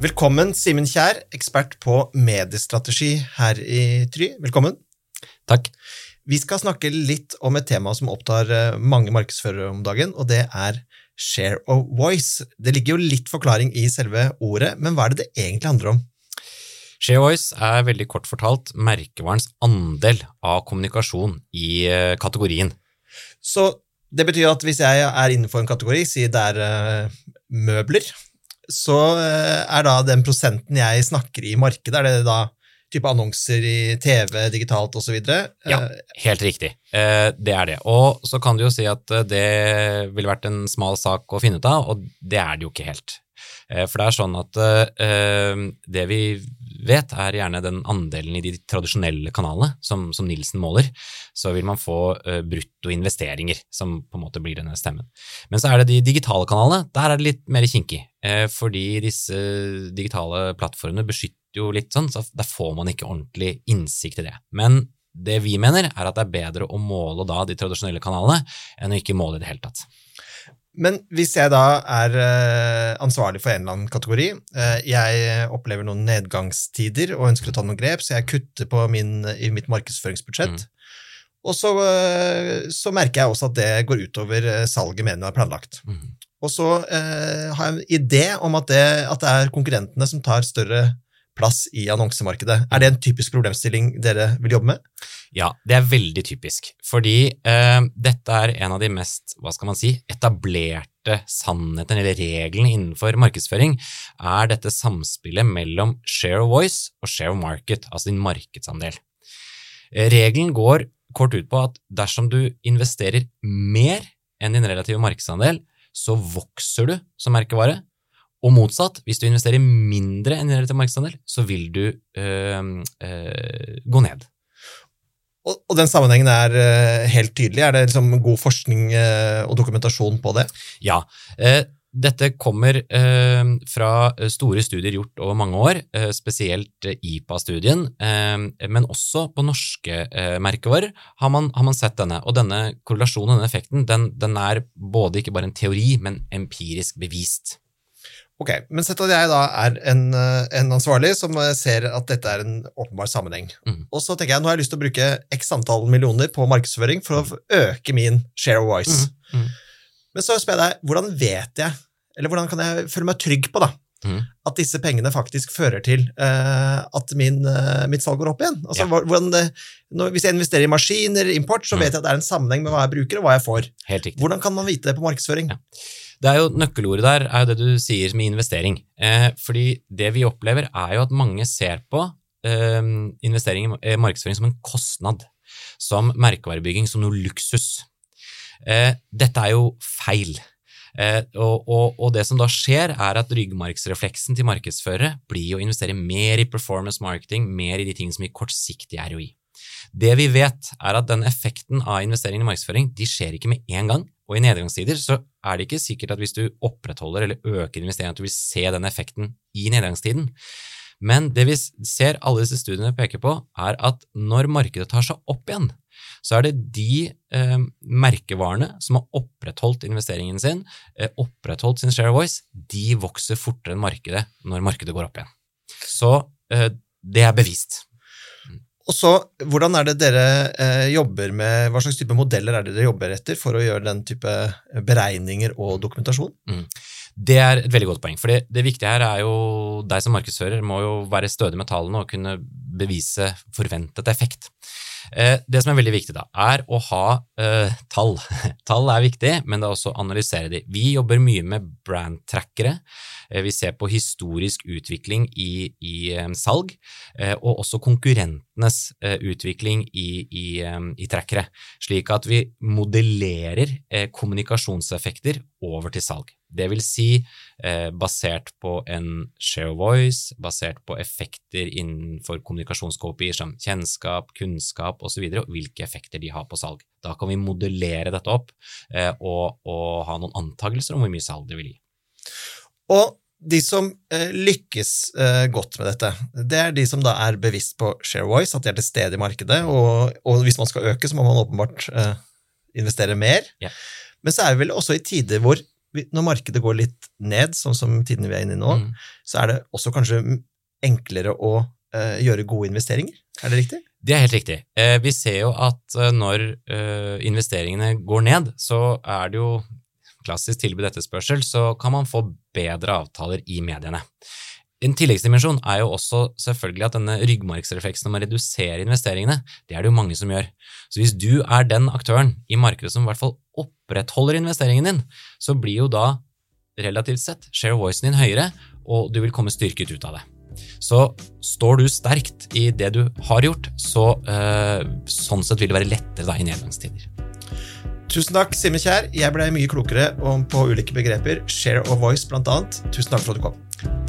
Velkommen, Simen Kjær, ekspert på mediestrategi her i Try. Velkommen. Takk. Vi skal snakke litt om et tema som opptar eh, mange markedsførere om dagen, og det er share of voice. Det ligger jo litt forklaring i selve ordet, men hva er det det egentlig handler om? Share Voice er veldig kort fortalt merkevarens andel av kommunikasjon i eh, kategorien. Så det betyr at hvis jeg er innenfor en kategori, si det er uh, møbler, så uh, er da den prosenten jeg snakker i markedet, er det da type annonser i TV, digitalt osv.? Ja, helt riktig. Uh, det er det. Og så kan du jo si at det ville vært en smal sak å finne ut av, og det er det jo ikke helt. For det er sånn at det vi vet, er gjerne den andelen i de tradisjonelle kanalene som, som Nilsen måler. Så vil man få uh, bruttoinvesteringer, som på en måte blir denne stemmen. Men så er det de digitale kanalene. Der er det litt mer kinkig. Uh, fordi disse digitale plattformene beskytter jo litt sånn, så der får man ikke ordentlig innsikt i det. Men det vi mener, er at det er bedre å måle da de tradisjonelle kanalene enn å ikke måle i det hele tatt. Men hvis jeg da er uh, ansvarlig for en eller annen kategori, uh, jeg opplever noen nedgangstider og ønsker å ta noen grep, så jeg kutter min, i mitt markedsføringsbudsjett. Mm. Og så, uh, så, merker jeg også at det går utover salget mediene har planlagt. Mm. Og så har jeg en idé om at det, at det er konkurrentene som tar større plass i annonsemarkedet. Er det en typisk problemstilling dere vil jobbe med? Ja, det er veldig typisk. Fordi eh, dette er en av de mest hva skal man si, etablerte sannheten eller reglene innenfor markedsføring, er dette samspillet mellom share of voice og share of market, altså din markedsandel. Eh, regelen går kort ut på at dersom du investerer mer enn din relative markedsandel, så vokser du som merkevare, og motsatt, hvis du investerer mindre enn din relative markedsandel, så vil du øh, øh, gå ned. Og, og, den sammenhengen er øh, helt tydelig? Er det liksom god forskning uh, og dokumentasjon på det? Ja. Uh, dette kommer fra store studier gjort over mange år, spesielt IPA-studien, men også på norske merkevarer har man, har man, sett denne. Og denne korrelasjonen, denne effekten, den, den er både ikke bare en teori, men empirisk bevist. Ok, Men sett at jeg da er en, eh, en, ansvarlig som eh, ser at dette er en åpenbar sammenheng. Mm. Og så tenker jeg nå har jeg lyst til å bruke x antall millioner på markedsføring for å øke min share of voice. Mm. Mm. Men så spør jeg deg, hvordan vet jeg, eller hvordan kan jeg føle meg trygg på da, mm. at disse pengene faktisk fører til uh, at min, uh, mitt salg går opp igjen? Altså, ja. hvordan når, hvis jeg investerer i maskiner, import, så mm. vet jeg at det er en sammenheng med hva jeg bruker, og hva jeg får. Hvordan kan man vite det på markedsføring? Ja. Det er jo Nøkkelordet der er jo det du sier med investering. Eh, fordi det vi opplever, er jo at mange ser på eh, investering i eh, markedsføring som en kostnad. Som merkevarebygging, som noe luksus. Eh, dette er jo feil. Eh, og, og, og, det som da skjer, er at ryggmargsrefleksen til markedsførere blir å investere mer i performance marketing, mer i de tingene som gir kortsiktig ROI. Det vi vet, er at den effekten av investering i markedsføring de skjer ikke med en gang. Og i nedgangstider så er det ikke sikkert at hvis du opprettholder eller øker investeringen, at du vil se den effekten i nedgangstiden. Men det vi ser alle disse studiene peker på, er at når markedet tar seg opp igjen, så er det de eh, merkevarene som har opprettholdt investeringen sin, eh, opprettholdt sin share of voice, de vokser fortere enn markedet når markedet går opp igjen. Så eh, det er bevist. Og så, Hvordan er det dere eh, jobber med, hva slags type modeller er det dere jobber etter for å gjøre den type beregninger og dokumentasjon? Mm. Det er et veldig godt poeng. for det, viktige her er jo deg som markedsfører må jo være stødig med tallene og kunne bevise forventet effekt. Eh, det som er veldig viktig, da, er å ha eh, tall. tall er viktig, men det er også å analysere de. Vi jobber mye med brand-trackere. Eh, vi ser på historisk utvikling i, i um, salg, eh, og også konkurrentenes uh, utvikling i, i, i, trackere, slik at vi modellerer uh, kommunikasjonseffekter over til salg. Det vil si eh, basert på en share of voice, basert på effekter innenfor kommunikasjonskopier som kjennskap, kunnskap osv., og, så og hvilke effekter de har på salg. Da kan vi modellere dette opp eh, og, og, ha noen antakelser om hvor mye salg det vil gi. Og de som eh, lykkes eh, godt med dette, det er de som da er bevisst på ShareWise, at de er til stede i markedet, og, og hvis man skal øke, så må man åpenbart eh, investere mer. Ja. Men så er vi vel også i tider hvor når markedet går litt ned, sånn som tiden vi er inne i nå, mm. så er det også kanskje enklere å gjøre gode investeringer? Er det riktig? Det er helt riktig. Vi ser jo at når investeringene går ned, så er det jo klassisk tilbud etterspørsel, så kan man få bedre avtaler i mediene. En tilleggsdimensjon er jo også selvfølgelig at denne ryggmargsrefleksen om å redusere investeringene, det er det jo mange som gjør. Så hvis du er den aktøren i markedet som i hvert fall opprettholder investeringen din, så blir jo da relativt sett share voicen din høyere, og du vil komme styrket ut av det. Så står du sterkt i det du har gjort, så øh, sånn sett vil det være lettere da, i nedgangstider. Tusen takk, Simen Kjær. Jeg ble mye klokere på ulike begreper. Share of voice, blant annet. Tusen takk for at du kom.